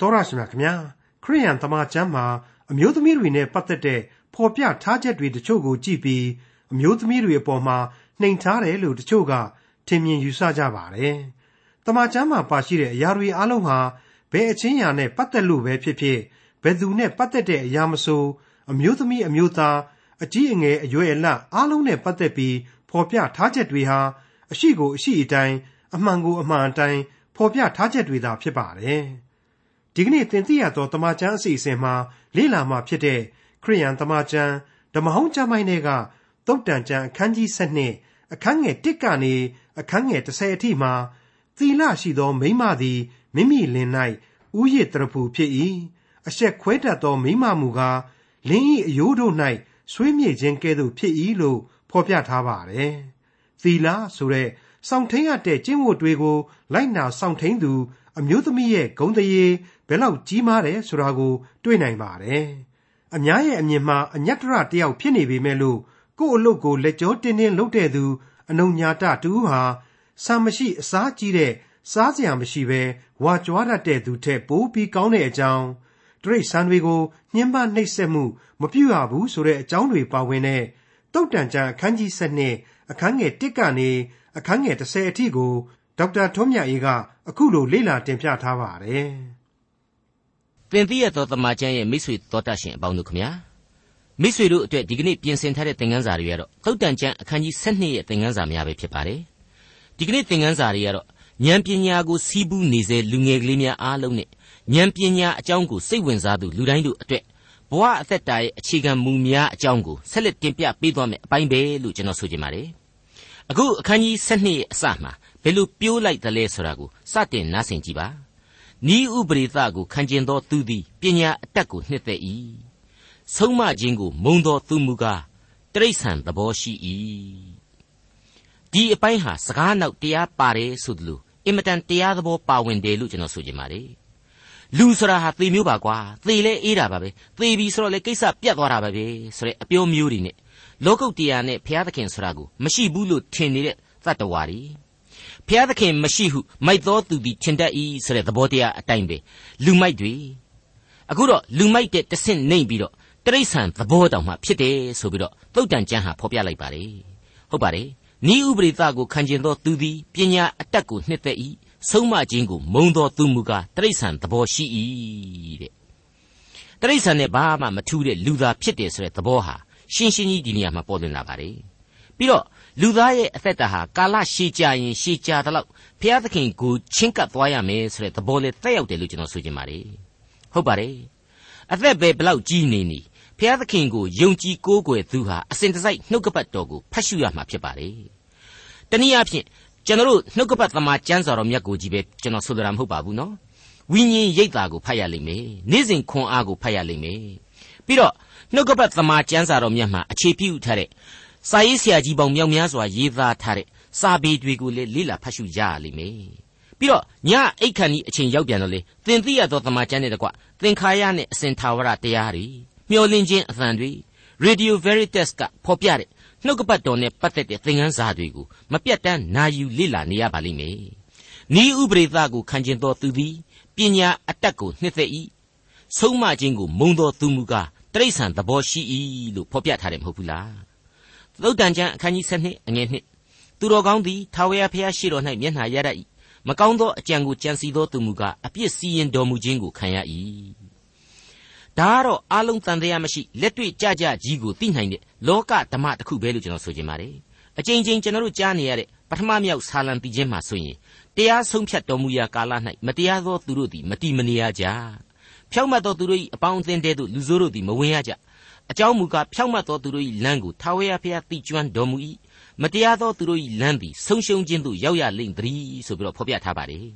တော်ရရှိမြခင်ဗျာခရိယန်တမန်ကျမ်းမှာအမျိုးသမီးတွေနဲ့ပတ်သက်တဲ့ဖော်ပြထားချက်တွေတချို့ကိုကြည့်ပြီးအမျိုးသမီးတွေအပေါ်မှာနှိမ်ထားတယ်လို့တချို့ကထင်မြင်ယူဆကြပါတယ်တမန်ကျမ်းမှာပါရှိတဲ့အရာတွေအလုံးဟာဘယ်အချင်းအရာနဲ့ပတ်သက်လို့ပဲဖြစ်ဖြစ်ဘယ်သူနဲ့ပတ်သက်တဲ့အရာမဆိုအမျိုးသမီးအမျိုးသားအကြီးအငယ်အရွယ်အလတ်အားလုံးနဲ့ပတ်သက်ပြီးဖော်ပြထားချက်တွေဟာအရှိကိုအရှိအတိုင်းအမှန်ကိုအမှန်အတိုင်းဖော်ပြထားချက်တွေသာဖြစ်ပါတယ်။ ဒီကနေ့သင်သိရသောတမန်ကျမ်းအစီအစဉ်မှာလေ့လာမှာဖြစ်တဲ့ခရိယန်တမန်ကျမ်းဓမ္မဟောင်းကျမ်းပိုင်းတွေကသုတ်တန်ကျမ်းအခန်းကြီး7အခန်းငယ်1ကနေအခန်းငယ်30အထိမှာသီလရှိသောမိမသည်မိမိလင်၌ဥယျတရဖူဖြစ်၏အဆက်ခွဲတတ်သောမိမမူကားလင်း၏အယိုးတို့၌ဆွေးမြေ့ခြင်းကဲ့သို့ဖြစ်၏လို့ဖော်ပြထားပါတယ်။သီလဆိုတဲ့စောင့်ထိန်ရတဲ့ကျင့်ဝတ်တွေကိုလိုက်နာစောင့်ထိန်သူ အမျိုးသမီးရဲ့ဂုဏ်တရေဘယ်လောက်ကြီးမားတယ်ဆိုတာကို တွေ့နိုင်ပါတယ်။အများရဲ့အမြင်မှာအညတ်တရတယောက်ဖြစ်နေပေမဲ့လို့ကို့အလုပ်ကိုလက်ကြောတင်းတင်းလုပ်တဲ့သူအနုညာတတူဟာဆံမရှိအစားကြီးတဲ့စားစရာမရှိဘဲဝါကြွားတတ်တဲ့သူထက်ပိုပြီးကောင်းတဲ့အကြောင်းတရိတ်ဆန်တွေကိုညှဉ်းပန်းနှိပ်စက်မှုမပြုရဘူးဆိုတဲ့အကြောင်းတွေပါဝင်တဲ့တုတ်တန်ချန်အခန်းကြီး7အခန်းငယ်1ကနေအခန်းငယ်30အထိကို ဒေါက်တာထွန်းမြတ်အေးကအခုလိုလေ့လာတင်ပြထားပါတယ်။သင်သိရသောတမန်ကျမ်းရဲ့မိတ်ဆွေတော်တတ်ရှင်အပေါင်းတို့ခမညာမိတ်ဆွေတို့အတွက်ဒီကနေ့ပြင်ဆင်ထားတဲ့သင်ခန်းစာတွေကတော့သုတ်တန်ကျမ်းအခန်းကြီး7ရဲ့သင်ခန်းစာများပဲဖြစ်ပါတယ်။ဒီကနေ့သင်ခန်းစာတွေကတော့ဉာဏ်ပညာကိုစီးပူးနေစေလူငယ်ကလေးများအားလုံးနဲ့ဉာဏ်ပညာအကြောင်းကိုစိတ်ဝင်စားသူလူတိုင်းတို့အတွက်ဘဝအသက်တာရဲ့အခြေခံမူများအကြောင်းကိုဆက်လက်တင်ပြပေးသွားမယ်အပိုင်းပဲလို့ကျွန်တော်ဆိုချင်ပါတယ်။အခုအခန်းကြီး7ရဲ့အစမှာဘ ယ်လိုပြိုးလိုက်သလဲဆိုတာကိုစတင်နားဆင်ကြည့်ပါ။ဤဥပရိသကိုခံကျင်သောသူသည်ပညာအတတ်ကိုနှစ်သက်၏။ဆုံးမခြင်းကိုမုံသောသူမူကားတိရစ္ဆာန်သဘောရှိ၏။ဒီအပိုင်းဟာစကားနောက်တရားပါတယ်ဆိုသလိုအင်မတန်တရားသဘောပါဝင်တယ်လို့ကျွန်တော်ဆိုချင်ပါတယ်။လူဆိုတာဟာသေမျိုးပါကွာသေလဲအေးတာပါပဲသေပြီဆိုတော့လေကိစ္စပြတ်သွားတာပါပဲဆိုတဲ့အပြောမျိုးတွေနဲ့လောကုတ်တရားနဲ့ဘုရားသခင်ဆိုတာကိုမရှိဘူးလို့ထင်နေတဲ့သတ္တဝါတွေ ဘုရားသခင်မရှိဟုမိုက်တော်သူသည်ထင်တတ်၏ဆိုတဲ့သဘောတရားအတိုင်းပဲလူမိုက်တွေအခုတော့လူမိုက်တဲ့တဆင့်နှိမ့်ပြီးတော့တရိษံသဘောတောင်မှဖြစ်တယ်ဆိုပြီးတော့သုတ်တန်ကျမ်းဟာဖော်ပြလိုက်ပါတယ်ဟုတ်ပါတယ်ဤဥပရိသကိုခံကျင်သောသူသည်ပညာအတတ်ကိုနှစ်သက်၏ဆုံးမခြင်းကိုမုံတော်သူမူကားတရိษံသဘောရှိ၏တဲ့တရိษံနဲ့ဘာမှမထူးတဲ့လူသားဖြစ်တယ်ဆိုတဲ့သဘောဟာရှင်းရှင်းကြီးဒီနေရာမှာပေါ်လွင်လာပါတယ်ပြီးတော့ လူသားရဲ့အသက်တာဟာကာလရှည်ကြာရင်ရှည်ကြာသလောက်ဘုရားသခင်ကိုချင်းကပ်သွားရမယ်ဆိုတဲ့သဘောလေးတက်ရောက်တယ်လို့ကျွန်တော်ဆိုချင်ပါတယ်ဟုတ်ပါတယ်အသက်ပဲဘလောက်ကြီးနေနေဘုရားသခင်ကိုယုံကြည်ကိုးကွယ်သူဟာအစဉ်တစိုက်နှုတ်ကပတ်တော်ကိုဖတ်ရှုရမှာဖြစ်ပါတယ်တနည်းအားဖြင့်ကျွန်တော်တို့နှုတ်ကပတ်သမာကျမ်းစာတော်မြတ်ကိုကြီးပဲကျွန်တော်ဆိုလိုတာမဟုတ်ပါဘူးနော်ဝိညာဉ်ရိပ်သာကိုဖတ်ရလိမ့်မယ်နေ့စဉ်ခွန်အားကိုဖတ်ရလိမ့်မယ်ပြီးတော့နှုတ်ကပတ်သမာကျမ်းစာတော်မြတ်မှာအခြေပြုထားတဲ့ စာရေးဆရာကြီးပေါင်းမြောက်များစွာရေးသားထားတဲ့စာပေတွေကိုလည်းလေ့လာဖတ်ရှုကြရလိမ့်မယ်ပြီးတော့ညအိတ်ခန့်ဒီအချိန်ရောက်ပြန်တော့လေသင်သိရသောသမာကျမ်းတဲ့တကွသင်္ခါရနဲ့အစဉ်သာဝရတရားတွေမျောလင့်ခြင်းအသံတွေ Radio Veritas ကဖော်ပြတဲ့နှုတ်ကပတ်တော်နဲ့ပတ်သက်တဲ့သင်ခန်းစာတွေကိုမပြတ်တမ်းနာယူလေ့လာနေရပါလိမ့်မယ်။ဤဥပရိသကိုခံကျင်သောသူသည်ပညာအတတ်ကိုနှစ်သက်၏ဆုံးမခြင်းကိုမုံသောသူမူကားတရိษံသဘောရှိ၏လို့ဖော်ပြထားတယ်မဟုတ်ဘူးလား။ သုတ်တန်ကျမ်းအခန်းကြီး7အငယ်1သူတော်ကောင်းသည်ထာဝရဘုရားရှိတော်၌မျက်နှာရတတ်၏မကောင်းသောအကြံကိုကြံစီသောသူမူကားအပြစ်စီရင်တော်မူခြင်းကိုခံရ၏ဒါကတော့အလုံးတန်တရားမရှိလက်တွေ့ကြကြကြီးကိုသိနိုင်တဲ့လောကဓမ္မတစ်ခုပဲလို့ကျွန်တော်ဆိုချင်ပါတယ်အကြိမ်ကြိမ်ကျွန်တော်တို့ကြားနေရတဲ့ပထမမြောက်ဆာလံတီချင်းမှာဆိုရင်တရားဆုံးဖြတ်တော်မူရာကာလ၌မတရားသောသူတို့သည်မတိမနေရကြဖြောက်မတ်သောသူတို့၏အပေါင်းအသင်းတဲသို့လူဆိုးတို့သည်မဝင်ရကြ အကြောင်းမူကားဖြောက်မတ်သောသူတို့၏လမ်းကိုထာဝရဘုရားသိကျွမ်းတော်မူ၏မတရားသောသူတို့၏လမ်းသည်ဆုံးရှုံးခြင်းသို့ရောက်ရလိမ့်သည်ဆိုပြီးတော့ဖော်ပြထားပါတယ်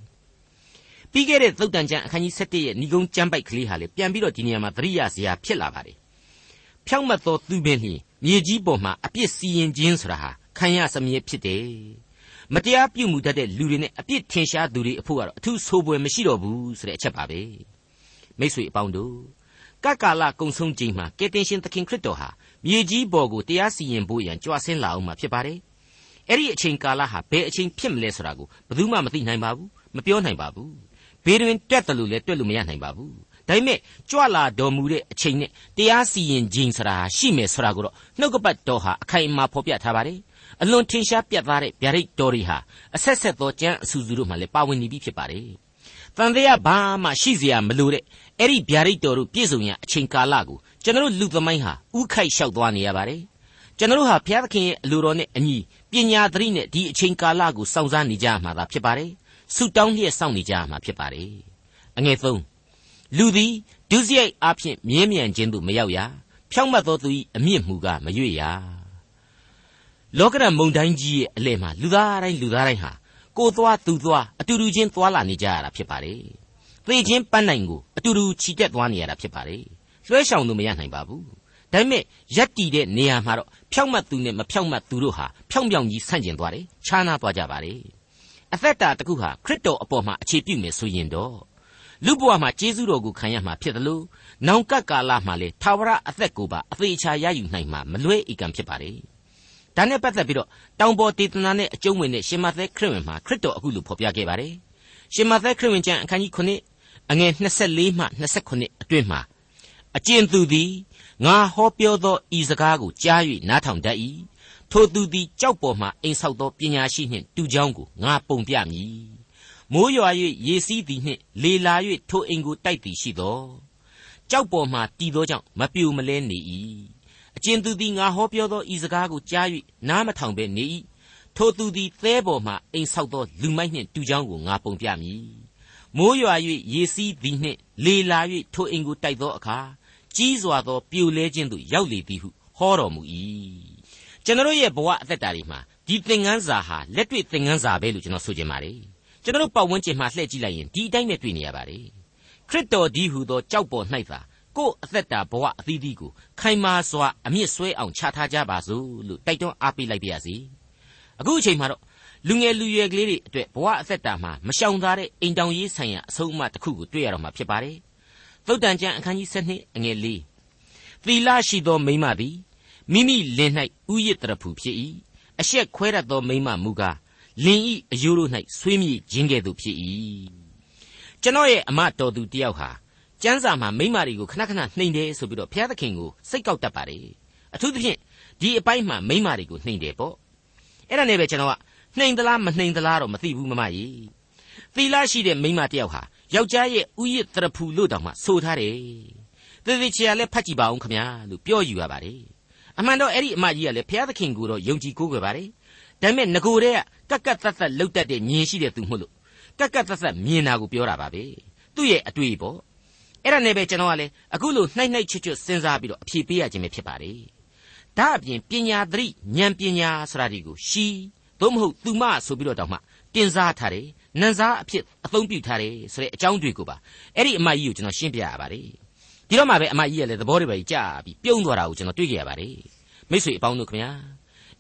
ပြီးခဲ့တဲ့သုတ်တန်ကျမ်းအခန်းကြီး7ရဲ့ဏိဂုံးကျမ်းပိုက်ကလေးဟာလေပြန်ပြီးတော့ဒီနေရာမှာသတိရစရာဖြစ်လာပါတယ်။ဖြောင့်မတ်သောသူပင်လျှင်မြေကြီးပေါ်မှာအပြစ်စီရင်ခြင်းဆိုတာဟာခံရစမြဲဖြစ်တယ်။မတရားပြုမှုတတ်တဲ့လူတွေနဲ့အပြစ်ထင်ရှားသူတွေအဖို့ကတော့အထူးဆိုးပွဲမရှိတော့ဘူးဆိုတဲ့အချက်ပါပဲ။မိတ်ဆွေအပေါင်းတို့ ကကာလကုံဆုံးချိန်မှာကယ်တင်ရှင်သခင်ခရစ်တော်ဟာမြေကြီးပေါ်ကိုတရားစီရင်ဖို့ရန်ကြွဆင်းလာအောင်မှာဖြစ်ပါတယ်။အဲ့ဒီအချိန်ကာလဟာဘယ်အချိန်ဖြစ်မလဲဆိုတာကိုဘယ်သူမှမသိနိုင်ပါဘူးမပြောနိုင်ပါဘူးဘေးတွင်တွက်တယ်လို့လည်းတွက်လို့မရနိုင်ပါဘူးဒါပေမဲ့ကြွလာတော်မူတဲ့အချိန်နဲ့တရားစီရင်ခြင်းဆိုတာရှိမယ်ဆိုတာကိုတော့နှုတ်ကပတ်တော်ဟာအခိုင်အမာဖော်ပြထားပါတယ်အလွန်ထင်ရှားပြတ်သားတဲ့ဗျာဒိတ်တော်တွေဟာအဆက်ဆက်သောကျမ်းအဆူဆူတို့မှလည်းပါဝင်နေပြီဖြစ်ပါတယ် တန်တရားဘာမှရှိเสียမလို့တဲ့အဲ့ဒီဗျာဒိတ်တော်တို့ပြည့်စုံရအချိန်ကာလကိုကျွန်တော်လူသမိုင်းဟာဥခိုက်လျှောက်သွားနေရပါတယ်ကျွန်တော်ဟာဘုရားသခင်ရဲ့အလိုတော်နဲ့အညီပညာသတိနဲ့ဒီအချိန်ကာလကိုစောင့်စားနေကြမှာသာဖြစ်ပါတယ်ဆုတောင်းလျက်စောင့်နေကြမှာဖြစ်ပါတယ်အငယ်၃လူသည်ဒုစရိုက်အဖြစ်မြဲမြံခြင်းသို့မရောက်ရဖြောင့်မတ်သောသူ၏အမြင့်မှုကမရွေ့ရလောကရန်မုန်တိုင်းကြီးရဲ့အလဲမှာလူသားတိုင်းလူသားတိုင်းဟာ ကိုသွားသူသွားအတူတူချင်းသွားလာနေကြရတာဖြစ်ပါတယ်သေခြင်းပန်းနိုင်ကိုအတူတူခြိတက်သွားနေရတာဖြစ်ပါတယ်လွှဲရှောင်လို့မရနိုင်ပါဘူးဒါပေမဲ့ရက်တီတဲ့နေရာမှာတော့ဖြောင့်မတ်သူနဲ့မဖြောင့်မတ်သူတို့ဟာဖြောင့်ပြောင်ကြီးဆန့်ကျင်သွားတယ်ခြားနာသွားကြပါတယ်အသက်တာတစ်ခုဟာခရစ်တော်အပေါ်မှာအခြေပြုမယ်ဆိုရင်တော့လူဘဝမှာကျေးဇူးတော်ကိုခံရမှာဖြစ်တယ်လို့နောင်ကပ်ကာလမှာလေသာဝရအသက်ကိုပါအသေးချာရယူနိုင်မှာမလွဲဧကံဖြစ်ပါတယ် ဒါနဲ့ပတ်သက်ပြီးတော့တောင်ပေါ်ဒေသနာနဲ့အကျုံးဝင်တဲ့ရှင်မသက်ခရစ်ဝင်မှာခရစ်တော်အခုလိုဖော်ပြခဲ့ပါတယ်ရှင်မသက်ခရစ်ဝင်ကျမ်းအခန်းကြီး9အငယ်24မှ29အတွင်းမှာအကျဉ်သူသည်ငါဟောပြောသောဤစကားကိုကြား၍နားထောင်တတ်၏ထိုသူသည်ကြောက်ပေါ်မှအိမ်ဆောက်သောပညာရှိနှင့်တူကြောင်းကိုငါပုံပြမည်မိုးရွာ၍ရေစီးသည်နှင့်လေလာ၍ထိုအိမ်ကိုတိုက်သည်ရှိသောကြောက်ပေါ်မှတည်သောကြောင့်မပြူမလဲနေ၏ အကျဉ်သူသည်ငါဟောပြောသောဤစကားကိုကြား၍နားမထောင်ဘဲနေ၏ထိုသူသည်သဲပေါ်မှအိမ်ဆောက်သောလူမိုက်နှင့်တူကြောင်းကိုငါပုံပြမည်မိုးရွာ၍ရေစီးသည်နှင့်လေလာ၍ထိုအိမ်ကိုတိုက်သောအခါကြီးစွာသောပြိုလဲခြင်းသို့ရောက်လေသည်ဟုဟောတော်မူ၏ကျွန်တော်ရဲ့ဘဝအသက်တာတွေမှာဒီသင်ခန်းစာဟာလက်တွေ့သင်ခန်းစာပဲလို့ကျွန်တော်ဆိုချင်ပါတယ်ကျွန်တော်ပတ်ဝန်းကျင်မှာလှည့်ကြည့်လိုက်ရင်ဒီအတိုင်းနဲ့တွေ့နေရပါတယ်ခရစ်တော်ဒီဟုသောကြောက်ပေါ်၌သာ ကိုယ်အသက်တာဘဝအသီးသီးကိုခိုင်မာစွာအမြင့်ဆွဲအောင်ချထားကြပါစို့လို့တိုက်တွန်းအားပေးလိုက်ပါရစေအခုအချိန်မှာတော့လူငယ်လူရွယ်ကလေးတွေအတွက်ဘဝအသက်တာမှာမရှောင်သာတဲ့အိမ်တောင်ရေးဆိုင်ရာအဆုံးအမတစ်ခုကိုတွေ့ရတော့မှာဖြစ်ပါတယ်သုတ်တန်ကျမ်းအခန်းကြီး7အငယ်၄သီလရှိသောမိမသည်မိမိလင်၌ဥယျတရဖူဖြစ်၏အရှက်ခွဲရသောမိမမူကားလင်ဤအယိုးတို့၌ဆွေးမြေ့ခြင်းကဲ့သို့ဖြစ်၏ကျွန်တော်ရဲ့အမတော်သူတယောက်ဟာ ကျမ်းစာမှာမိမတွေကိုခဏခဏနှိမ်တယ်ဆိုပြီးတော့ဘုရားသခင်ကိုစိတ်ကောက်တတ်ပါတယ်အထူးသဖြင့်ဒီအပိုင်းမှာမိမတွေကိုနှိမ်တယ်ပေါ့အဲ့ဒါနဲ့ပဲကျွန်တော်ကနှိမ်သလားမနှိမ်သလားတော့မသိဘူးမမကြီးသီလရှိတဲ့မိမတယောက်ဟာယောက်ျားရဲ့ဥယျတရဖူလို့တောင်မှဆိုထားတယ်သေသေးချာလည်းဖတ်ကြည့်ပါအောင်ခမညာလို့ပြောယူရပါတယ်အမှန်တော့အဲ့ဒီအမကြီးကလည်းဘုရားသခင်ကိုတော့ယုံကြည်ကိုးကွယ်ပါတယ်ဒါပေမဲ့ငကိုတဲ့ကကတ်သက်သက်လှုပ်တတ်တဲ့မြင်ရှိတဲ့သူမဟုတ်လို့ကကတ်သက်သက်မြင်တာကိုပြောတာပါပဲသူ့ရဲ့အတွေ့ပေါ့ အဲ့ဒါနဲ့ပဲကျွန်တော်ကလည်းအခုလိုနှိုက်နှိုက်ချွတ်ချွတ်စဉ်းစားပြီးတော့အဖြေပေးရခြင်းပဲဖြစ်ပါတယ်ဒါအပြင်ပညာသတိဉာဏ်ပညာဆိုတာဒီကိုရှီသို့မဟုတ်သူမဆိုပြီးတော့တောင်မှတင်စားထားတယ်နန်းစားအဖြစ်အသုံးပြုထားတယ်ဆိုတဲ့အကြောင်းတွေကိုပါအဲ့ဒီအမကြီးကိုကျွန်တော်ရှင်းပြရပါတယ်ဒီတော့မှပဲအမကြီးကလည်းသဘောတွေပဲကြာပြီးပြုံးသွားတာကိုကျွန်တော်တွေ့ကြရပါတယ်မိတ်ဆွေအပေါင်းတို့ခင်ဗျာ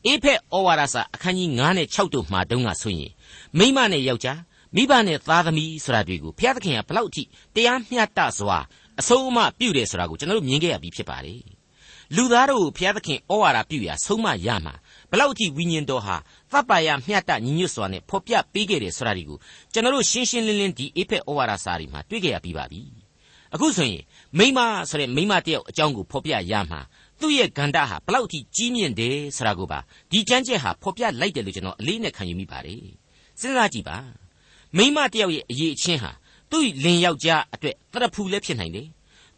အေဖက်ဩဝါဒစာအခန်းကြီး9နဲ့6တို့မှာတုန်းကဆိုရင်မိမနဲ့ယောက်ျား မိဘနဲ့သားသမီးဆိုတာတွေကိုဘုရားသခင်ကဘလောက်အထိတရားမျှတစွာအဆုံးအမပြုတယ်ဆိုတာကိုကျွန်တော်တို့မြင်ခဲ့ရပြီးဖြစ်ပါတယ်လူသားတို့ဘုရားသခင်ဩဝါဒပြုရာဆုံးမရမှာဘလောက်အထိဝိညာဉ်တော်ဟာသဗ္ဗယမျှတညီညွတ်စွာနဲ့ဖော်ပြပေးခဲ့တယ်ဆိုတာဒီကိုကျွန်တော်တို့ရှင်းရှင်းလင်းလင်းဒီအေဖက်ဩဝါဒစာတွေမှာတွေ့ကြရပြီးပါပြီအခုဆိုရင်မိမဆိုတဲ့မိမတယောက်အကြောင်းကိုဖော်ပြရမှာသူ့ရဲ့ဂန္ဓဟာဘလောက်အထိကြီးမြင့်တယ်ဆိုတာကိုပါဒီကျမ်းချက်ဟာဖော်ပြလိုက်တယ်လို့ကျွန်တော်အလေးနဲ့ခံယူမိပါတယ်စဉ်းစားကြည့်ပါ မိမတယောက်ရဲ့အရေးအချင်းဟာသူ့လင်ယောက်ျားအတွက်တရဖူလည်းဖြစ်နိုင်တယ်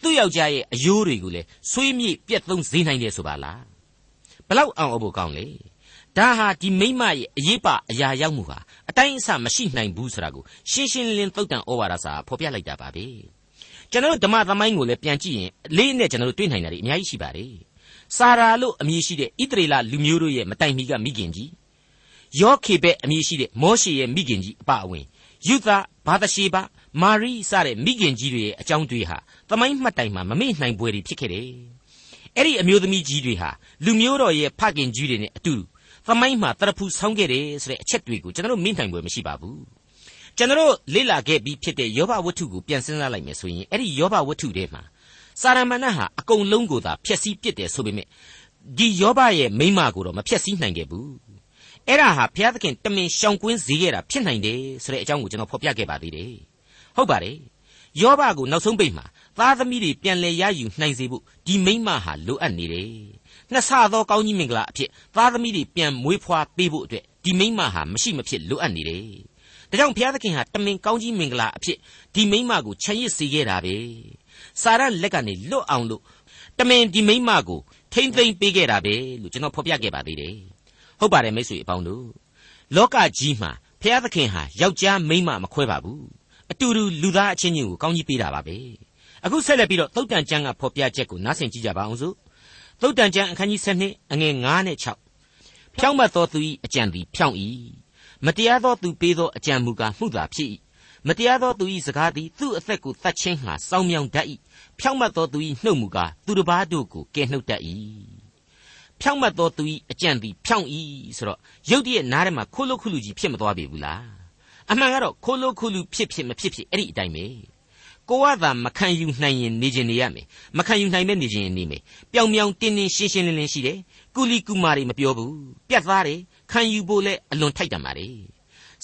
သူ့ယောက်ျားရဲ့အယိုးတွေကိုလည်းဆွေးမြေ့ပြက်သုံးစေနိုင်တယ်ဆိုပါလားဘလောက်အောင်အဖို့ကောင်းလဲဒါဟာဒီမိမရဲ့အရေးပါအရာရောက်မှုဟာအတိုင်းအဆမရှိနိုင်ဘူးဆိုတာကိုရှင်းရှင်းလင်းလင်းသုတ်တန်ဩဝါဒစာဖော်ပြလိုက်တာပါပဲကျွန်တော်ဓမ္မသမိုင်းကိုလည်းပြန်ကြည့်ရင်လေးနဲ့ကျွန်တော်တို့တွေ့နိုင်တာတွေအများကြီးရှိပါတယ်စာရာလို့အမည်ရှိတဲ့ဣသရေလလူမျိုးတို့ရဲ့မတိုင်မီကမိခင်ကြီးယောခေဘက်အမည်ရှိတဲ့မောရှေရဲ့မိခင်ကြီးအပအဝင် ယူသဘာသရှေဘမာရိစတဲ့မိခင်ကြီးတွေရဲ့အကြောင်းတွေဟာသမိုင်းမှတ်တိုင်မှာမမေ့နိုင်ပွဲတွေဖြစ်ခဲ့တယ်အဲ့ဒီအမျိုးသမီးကြီးတွေဟာလူမျိုးတော်ရဲ့ဖခင်ကြီးတွေနဲ့အတူသမိုင်းမှာတရဖူဆောင်းခဲ့တယ်ဆိုတဲ့အချက်တွေကိုကျွန်တော်တို့မိနိုင်ပွဲမရှိပါဘူးကျွန်တော်တို့လေ့လာခဲ့ပြီးဖြစ်တဲ့ယောဘဝတ္ထုကိုပြန်စဉ်းစားလိုက်မယ်ဆိုရင်အဲ့ဒီယောဘဝတ္ထုထဲမှာစာရမဏတ်ဟာအကုန်လုံးကိုသာဖျက်ဆီးပစ်တယ်ဆိုပေမဲ့ဒီယောဘရဲ့မိမကိုတော့မဖျက်ဆီးနိုင်ခဲ့ဘူး အဲ့ဒါဟာဘုရားသခင်တမင်ရှောင်ကွင်းစေခဲ့တာဖြစ်နိုင်တယ်ဆိုတဲ့အကြောင်းကိုကျွန်တော်ဖော်ပြခဲ့ပါသေးတယ်ဟုတ်ပါတယ်ယောဘကိုနောက်ဆုံးပိတ်မှာသားသမီးတွေပြန်လဲရယူနိုင်စေဖို့ဒီမိမဟာလိုအပ်နေတယ်နှစ်ဆသောကောင်းကြီးမင်္ဂလာအဖြစ်သားသမီးတွေပြန်မွေးဖွားပေးဖို့အတွက်ဒီမိမဟာမရှိမဖြစ်လိုအပ်နေတယ်ဒါကြောင့်ဘုရားသခင်ဟာတမင်ကောင်းကြီးမင်္ဂလာအဖြစ်ဒီမိမကိုခြံရစ်စေခဲ့တာပဲစာရလက်ကနေလွတ်အောင်လို့တမင်ဒီမိမကိုထိမ့်သိမ့်ပေးခဲ့တာပဲလို့ကျွန်တော်ဖော်ပြခဲ့ပါသေးတယ် ဟုတ်ပါတယ်မိတ်ဆွေအပေါင်းတို့လောကကြီးမှာဘုရားသခင်ဟာယောက်ျားမိန်းမမခွဲပါဘူးအတူတူလူသားအချင်းချင်းကိုကောင်းကြီးပေးတာပါပဲအခုဆက်လက်ပြီးတော့သုတ်တန်ကျမ်းကဖော်ပြချက်ကိုနားဆင်ကြည့်ကြပါအောင်စို့သုတ်တန်ကျမ်းအခန်းကြီး7အငယ်9နဲ့6ဖြောင့်မတ်သောသူ၏အကြံသည်ဖြောင့်၏မတရားသောသူပေးသောအကြံမူကားမှုသာဖြစ်၏မတရားသောသူ၏စကားသည်သူ့အသက်ကိုတတ်ခြင်းဟာစောင်းမြောင်တတ်၏ဖြောင့်မတ်သောသူ၏နှုတ်မူကားသူတစ်ပါးတို့ကိုကဲနှုတ်တတ်၏ ဖြောင့်မတ်သောသူ၏အကြံသည်ဖြောင့်၏ဆိုတော့ရုတ်တရက်နားထဲမှာခိုးလို့ခုလူကြီးဖြစ်မသွားပြီဘူးလားအမှန်ကတော့ခိုးလို့ခုလူဖြစ်ဖြစ်မဖြစ်ဖြစ်အဲ့ဒီအတိုင်းပဲကိုကသာမခံယူနိုင်ရင်နေခြင်းနေရမယ်မခံယူနိုင်မဲ့နေခြင်းနေမယ်ပျောင်ပြောင်တင်းတင်းရှင်းရှင်းလင်းလင်းရှိတယ်ကုလီကုမာတွေမပြောဘူးပြတ်သားတယ်ခံယူဖို့လဲအလွန်ထိုက်တန်ပါလေ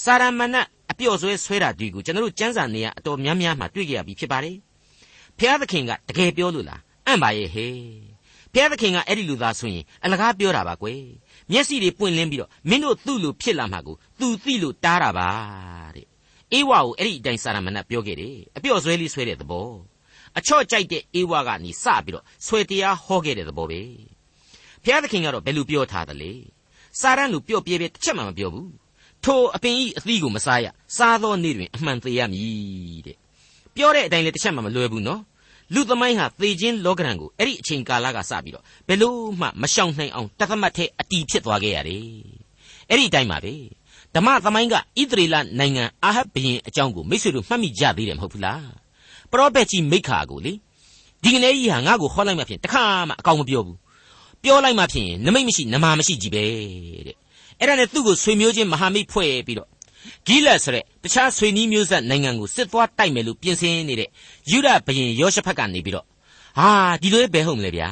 စာရမဏတ်အပြော့ဆွဲဆွဲတာတွေ့ကိုကျွန်တော်တို့စံစာနေရအတော်များများမှတွေ့ကြရပြီဖြစ်ပါတယ်ဖျားသခင်ကတကယ်ပြောလို့လားအံ့ပါရဲ့ဟဲ့ ဖျားသခင်ကအဲ့ဒီလူသားဆိုရင်အလကားပြောတာပါကွယ်မျက်စိတွေပွင့်လင်းပြီးတော့မင်းတို့သူ့လူဖြစ်လာမှာကိုသူသိလို့တားတာပါတဲ့အေဝါကိုအဲ့ဒီအတိုင်းစာရမဏတ်ပြောခဲ့တယ်အပြော့ဆွဲလေးဆွဲတဲ့သဘောအချော့ကြိုက်တဲ့အေဝါကနေစပြီးတော့ဆွဲတရားဟောခဲ့တဲ့သဘောပဲဖျားသခင်ကတော့ဘယ်လိုပြောထားသလဲစာရန်လူပြော့ပြဲပြဲတစ်ချက်မှမပြောဘူးထိုအပင်ဤအသီးကိုမစားရစားသောနေ့တွင်အမှန်သေရမည်တဲ့ပြောတဲ့အတိုင်းလည်းတစ်ချက်မှမလွယ်ဘူးနော် လူသမိုင်းဟာသေခြင်းလောကရန်ကိုအဲ့ဒီအချိန်ကာလကစပြီးတော့ဘယ်လို့မှမရှောင်နိုင်အောင်တသမတ်ထဲအတီဖြစ်သွားခဲ့ရတယ်အဲ့ဒီအတိုင်းပါပဲဓမ္မသမိုင်းကဣသရေလနိုင်ငံအာဟပ်ဘုရင်အကြောင်းကိုမိတ်ဆွေတို့မှတ်မိကြသေးတယ်မဟုတ်ဘူးလားပရောဖက်ကြီးမိခါကိုလေဒီကနေ့ကြီးဟာငါ့ကိုဟောလိုက်မှဖြင့်တခါမှအကောင်မပြောဘူးပြောလိုက်မှဖြင့်နမိတ်မရှိနမာမရှိကြီးပဲတဲ့အဲ့ဒါနဲ့သူ့ကိုဆွေမျိုးချင်းမဟာမိတ်ဖွဲ့ပြီးတော့ ဂိလတ်ဆိုတဲ့တခြားဆွေနီးမျိုးဆက်နိုင်ငံကိုစစ်သွားတိုက်မယ်လို့ပြင်ဆင်နေတဲ့ယူဒဘရင်ယောရှဖတ်ကနေပြီးတော့ဟာဒီလိုဘယ်ဟုတ်မလဲဗျာ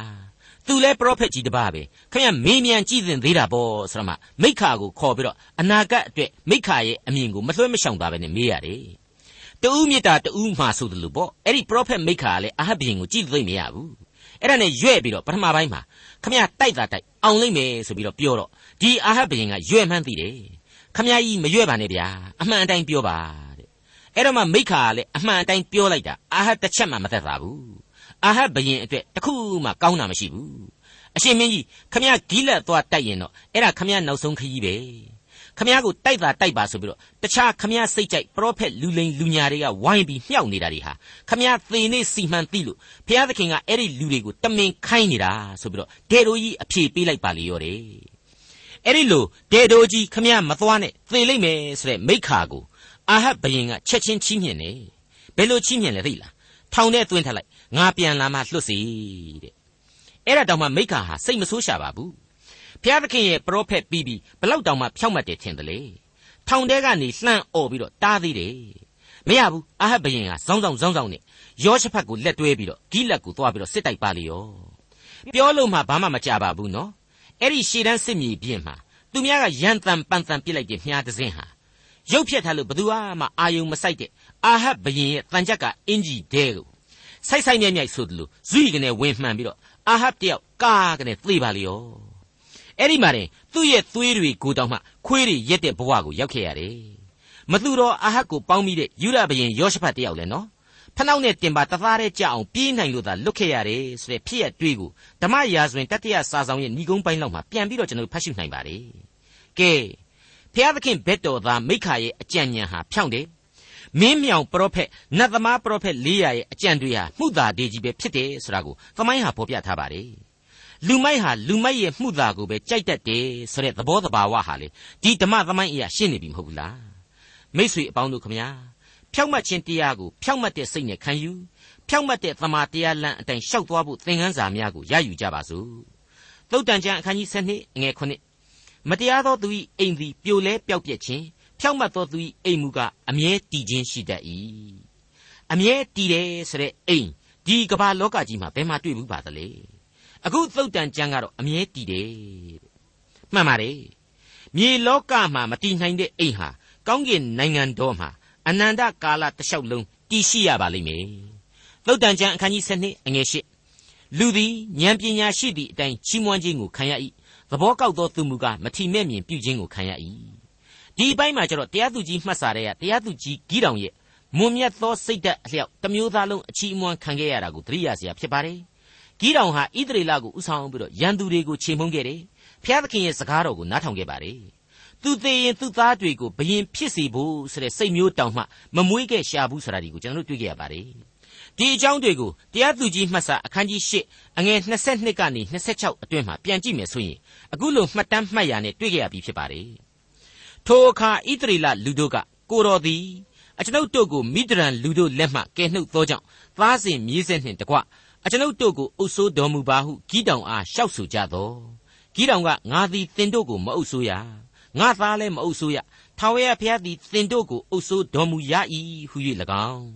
သူလဲပရောဖက်ကြီးတပါးပဲခင်ဗျမေးမြန်ကြည့်သင်သေးတာပေါ့ဆိုတော့မှမိခါကိုခေါ်ပြီးတော့အနာဂတ်အတွက်မိခါရဲ့အမြင်ကိုမလွှဲမရှောင်တာပဲနဲ့မေးရတယ်တူးမြစ်တာတူးမှာဆိုတယ်လို့ပေါ့အဲ့ဒီပရောဖက်မိခါကလည်းအာဟဘရင်ကိုကြည့်သိမရဘူးအဲ့ဒါနဲ့ရွဲ့ပြီးတော့ပထမပိုင်းမှာခမရတိုက်တာတိုက်အောင်လိမ့်မယ်ဆိုပြီးတော့ပြောတော့ဒီအာဟဘရင်ကရွဲ့မှန်းသိတယ် ခမရကြီးမရွဲ့ပါနဲ့ဗျာအမှန်အတိုင်းပြောပါတဲ့အဲ့တော့မှမိခါကလည်းအမှန်အတိုင်းပြောလိုက်တာအာဟတစ်ချက်မှမသက်သာဘူးအာဟဘရင်အတွက်တခုမှကောင်းတာမရှိဘူးအရှင်မင်းကြီးခမရဂီးလက်သွားတိုက်ရင်တော့အဲ့ဒါခမရနောက်ဆုံးခရီးပဲခမရကိုတိုက်တာတိုက်ပါဆိုပြီးတော့တခြားခမရစိတ်ကြိုက်ပရောဖက်လူလိန်လူညာတွေကဝိုင်းပြီးမြှောက်နေတာတွေဟာခမရသေနေစီမှန်သိလို့ဘုရားသခင်ကအဲ့ဒီလူတွေကိုတမင်ခိုင်းနေတာဆိုပြီးတော့ဒေတိုကြီးအဖြေပေးလိုက်ပါလေရောတယ် အဲ့ဒီလိုဒေတိုကြီးခမရမသွားနဲ့သေလိုက်မယ်ဆိုတဲ့မိခါကိုအာဟတ်ဘယင်ကချက်ချင်းချီးမြှင့်တယ်ဘယ်လိုချီးမြှင့်လဲသိလားထောင်ထဲသွင်းထလိုက်ငါပြန်လာမှလွတ်စီတဲ့အဲ့ဒါတောင်မှမိခါဟာစိတ်မဆိုးရှာပါဘူးဘုရားသခင်ရဲ့ပရောဖက်ပြီးပြီးဘလောက်တောင်မှဖြောင့်မတ်တယ်ထင်တယ်လေထောင်ထဲကနေလှမ်းអော်ပြီးတော့တားသေးတယ်မရဘူးအာဟတ်ဘယင်ကဇောင်းဇောင်းဇောင်းဇောင်းနဲ့ယောရှဖတ်ကိုလက်တွဲပြီးတော့ဂိလက်ကိုသွားပြီးတော့စစ်တိုက်ပါလေရောပြောလို့မှဘာမှမကြပါဘူးနော် အဲ့ဒီရှေ့တန်းစစ်မြေပြင်မှာသူများကရန်တန်ပန်တန်ပြစ်လိုက်တဲ့မြားတစင်းဟာရုပ်ဖြတ်ထားလို့ဘသူမှအာယုံမဆိုင်တဲ့အာဟတ်ဘယင်ရဲ့တန်ကြက်ကအင်ဂျီဒဲကိုဆိုက်ဆိုက်မြိုက်မြိုက်ဆိုတယ်လို့ဇွိကနေဝင်မှန်ပြီးတော့အာဟတ်တယောက်ကာကနေသေပါလေရောအဲ့ဒီမှာတင်သူ့ရဲ့သွေးတွေကိုတောင်မှခွေးတွေရက်တဲ့ဘဝကိုရောက်ခဲ့ရတယ်မသူတော်အာဟတ်ကိုပေါင်းပြီးတဲ့ယူရဘရင်ယောရှဖတ်တယောက်လဲနော် ဖနှောက်နဲ့တင်ပါတသားတဲ့ကြအောင်ပြေးနိုင်လို့သာလွတ်ခဲ့ရတယ်ဆိုတဲ့ဖြစ်ရတွေးကိုဓမ္မရာဇဝင်တတိယစာဆောင်ရဲ့ဏီကုန်းပိုင်းလောက်မှာပြန်ပြီးတော့ကျွန်တော်ဖတ်ရှုနိုင်ပါလေကဲဖျားသခင်ဘက်တော်သားမိခါရဲ့အကြံဉာဏ်ဟာဖြောင့်တယ်မင်းမြောင်ပရောဖက်နတ်သမားပရောဖက်400ရဲ့အကြံတွေဟာမှုသာဒေကြီးပဲဖြစ်တယ်ဆိုတာကိုသမိုင်းဟာဖော်ပြထားပါတယ်လူမိုက်ဟာလူမိုက်ရဲ့မှုသာကိုပဲကြိုက်တတ်တယ်ဆိုတဲ့သဘောတဘာဝဟာလေဒီဓမ္မသမိုင်းအရာရှင်းနေပြီမဟုတ်ဘူးလားမိษွေအပေါင်းတို့ခမညာ ဖြောက်မှတ်ခြင်းတရားကိုဖြောက်မှတ်တဲ့စိတ်နဲ့ခံယူဖြောက်မှတ်တဲ့သမာတရားလမ်းအတိုင်းရှောက်သွားဖို့သင်ခန်းစာများကိုရယူကြပါစို့သုတ်တန်ကျမ်းအခန်းကြီး7ငွေ9မတရားသောသူ၏အိမ်သည်ပြိုလဲပျောက်ပြက်ခြင်းဖြောက်မှတ်သောသူ၏အိမ်မူကားအမြဲတည်ခြင်းရှိတတ်၏အမြဲတည်တယ်ဆိုတဲ့အိမ်ဒီကမ္ဘာလောကကြီးမှာဘယ်မှာတွေ့ဘူးပါသလဲအခုသုတ်တန်ကျမ်းကတော့အမြဲတည်တယ်မှန်ပါတယ်မြေလောကမှာမတည်နိုင်တဲ့အိမ်ဟာကောင်းကင်နိုင်ငံတော်မှာ အနန္တကာလတလျှောက်လုံးတည်ရှိရပါလိမ့်မယ်သုတ်တန်ကျမ်းအခန်းကြီး7အငယ်8လူသည်ဉာဏ်ပညာရှိသည့်အတိုင်းချီးမွမ်းခြင်းကိုခံရ၏သဘောကောက်သောသူမူကားမထီမဲ့မြင်ပြုခြင်းကိုခံရ၏ဒီအပိုင်းမှာကျတော့တရားသူကြီးမှတ်စာတဲ့ကတရားသူကြီးဂီတောင်ရဲ့မွန်မြတ်သောစိတ်ဓာတ်အလျောက်တစ်မျိုးသားလုံးအချီးအမွမ်းခံခဲ့ရတာကိုသတိရစရာဖြစ်ပါတယ်ဂီတောင်ဟာဣသရေလကိုဥဆောင်ပြီးတော့ရန်သူတွေကိုခြေမှုန်းခဲ့တယ်ဖျားသခင်ရဲ့စကားတော်ကိုနားထောင်ခဲ့ပါတယ် သူသေးရင်သူသားတွေကိုဘယင်ဖြစ်စေဖို့ဆိုတဲ့စိတ်မျိုးတောင်မှမမွေးခဲ့ရှာဘူးဆိုတာဒီကိုကျွန်တော်တို့တွေ့ကြရပါတယ်ဒီအကြောင်းတွေကိုတရားသူကြီးမှတ်စာအခန်းကြီး၈အငယ်22ကနေ26အတွင်းမှာပြန်ကြည့်မယ်ဆိုရင်အခုလိုမှတ်တမ်းမှတ်ရာနဲ့တွေ့ကြရပြီဖြစ်ပါတယ်ထိုအခါဣသရေလလူတို့ကကိုတော်သည်အကျွန်ုပ်တို့ကိုမိဒရန်လူတို့လက်မှကယ်နှုတ်သောကြောင့်သားစဉ်မြေးဆက်နှင့်တကွအကျွန်ုပ်တို့ကိုအုပ်ဆိုးတော်မူပါဟုဂီတောင်အားလျှောက်ဆိုကြသောဂီတောင်ကငါသည်သင်တို့ကိုမအုပ်ဆိုးရ ငါသားလည်းမအုပ်ဆိုးရထာဝရဘုရားသည်သင်တို့ကိုအုပ်ဆိုးတော်မူရ၏ဟု၍၎င်း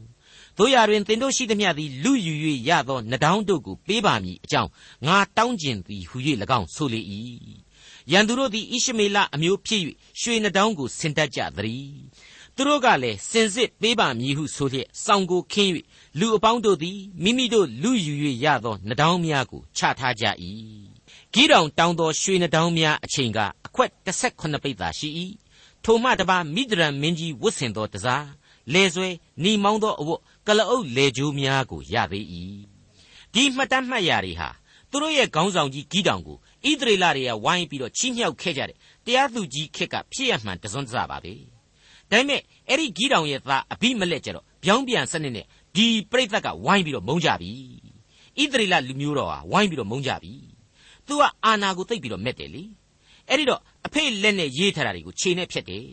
တို့ရတွင်သင်တို့ရှိသမျှသည်လူယူ၍ရသောနှဒေါင်းတို့ကိုပေးပါမည်အကြောင်းငါတောင်းကျင်သည်ဟု၍၎င်းဆိုလေ၏ရန်သူတို့သည်ဣရှမေလအမျိုးဖြစ်၍ရွှေနှဒေါင်းကိုဆင်တတ်ကြသည်သူတို့ကလည်းစင်စစ်ပေးပါမည်ဟုဆိုလျက်စောင်းကိုခင်း၍လူအပေါင်းတို့သည်မိမိတို့လူယူ၍ရသောနှဒေါင်းများကိုချထားကြ၏ ဂီတောင်တောင်းသောရွှေနှဒေါင်းများအချိန်ကအခွက်18ပိတ်သာရှိ၏ထိုမှတပါမိဒရန်မင်းကြီးဝတ်ဆင်သောတစားလေဆွဲနီမောင်းသောအဝတ်ကလအုပ်လေကြိုးများကိုရသေး၏ဒီမှတ်တမ်းမှတ်ရာတွေဟာသူတို့ရဲ့ခေါင်းဆောင်ကြီးဂီတောင်ကိုဣသရေလတွေကဝိုင်းပြီးတော့ချီးမြှောက်ခဲ့ကြတယ်တရားသူကြီးခက်ကဖြစ်ရမှန်တစွန်းတစပါပဲဒါပေမဲ့အဲ့ဒီဂီတောင်ရဲ့သားအဘိမလက်ကျတော့ပြောင်းပြန်စနစ်နဲ့ဒီပြိဿကဝိုင်းပြီးတော့မုန်းကြပြီဣသရေလလူမျိုးတော်ဟာဝိုင်းပြီးတော့မုန်းကြပြီ သူကအာနာကိုသိပ်ပြီးတော့မက်တယ်လေအဲ့ဒီတော့အဖေလက်နဲ့ရေးထားတာတွေကိုခြေနဲ့ဖြတ်တယ်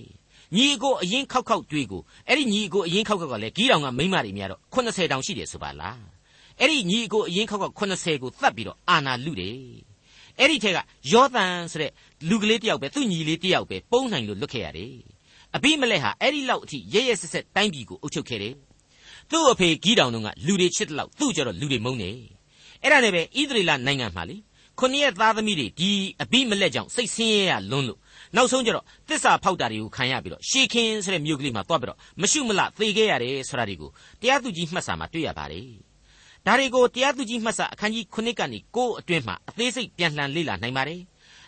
ညီအကိုအရင်ခောက်ခောက်တွေးကိုအဲ့ဒီညီအကိုအရင်ခောက်ခောက်ကလည်းဂီးတောင်ကမိမတွေများတော့80တောင်ရှိတယ်ဆိုပါလားအဲ့ဒီညီအကိုအရင်ခောက်ခောက်80ကိုသတ်ပြီးတော့အာနာလူတယ်အဲ့ဒီထက်ကယောသန်ဆိုတဲ့လူကလေးတယောက်ပဲသူ့ညီလေးတယောက်ပဲပုံနိုင်လို့လွတ်ခဲ့ရတယ်အဘိမလက်ဟာအဲ့ဒီလောက်အထိရဲရဲဆက်ဆက်တိုင်းပြည်ကိုအုပ်ချုပ်ခဲ့တယ်သူ့အဖေဂီးတောင်တို့ကလူတွေချစ်တဲ့လောက်သူ့ကြတော့လူတွေမုန်းတယ်အဲ့ဒါနဲ့ပဲဣသရေလနိုင်ငံမှာလေ ခုနှစ်ရဲ့သားသမီးတွေဒီအဘိမလက်ကြောင့်စိတ်ဆင်းရဲရလွန်းလို့နောက်ဆုံးကျတော့တစ္ဆာဖောက်တာတွေကိုခံရပြီးတော့ရှေခင်ဆိုတဲ့မြို့ကလေးမှာသွားပြီးတော့မရှုမလသေခဲ့ရတယ်ဆိုတာတွေကိုတရားသူကြီးမှတ်စာမှာတွေ့ရပါတယ်ဒါတွေကိုတရားသူကြီးမှတ်စာအခန်းကြီး9ကနေ9အတွင်းမှာအသေးစိတ်ပြန်လှန်လေ့လာနိုင်ပါတယ်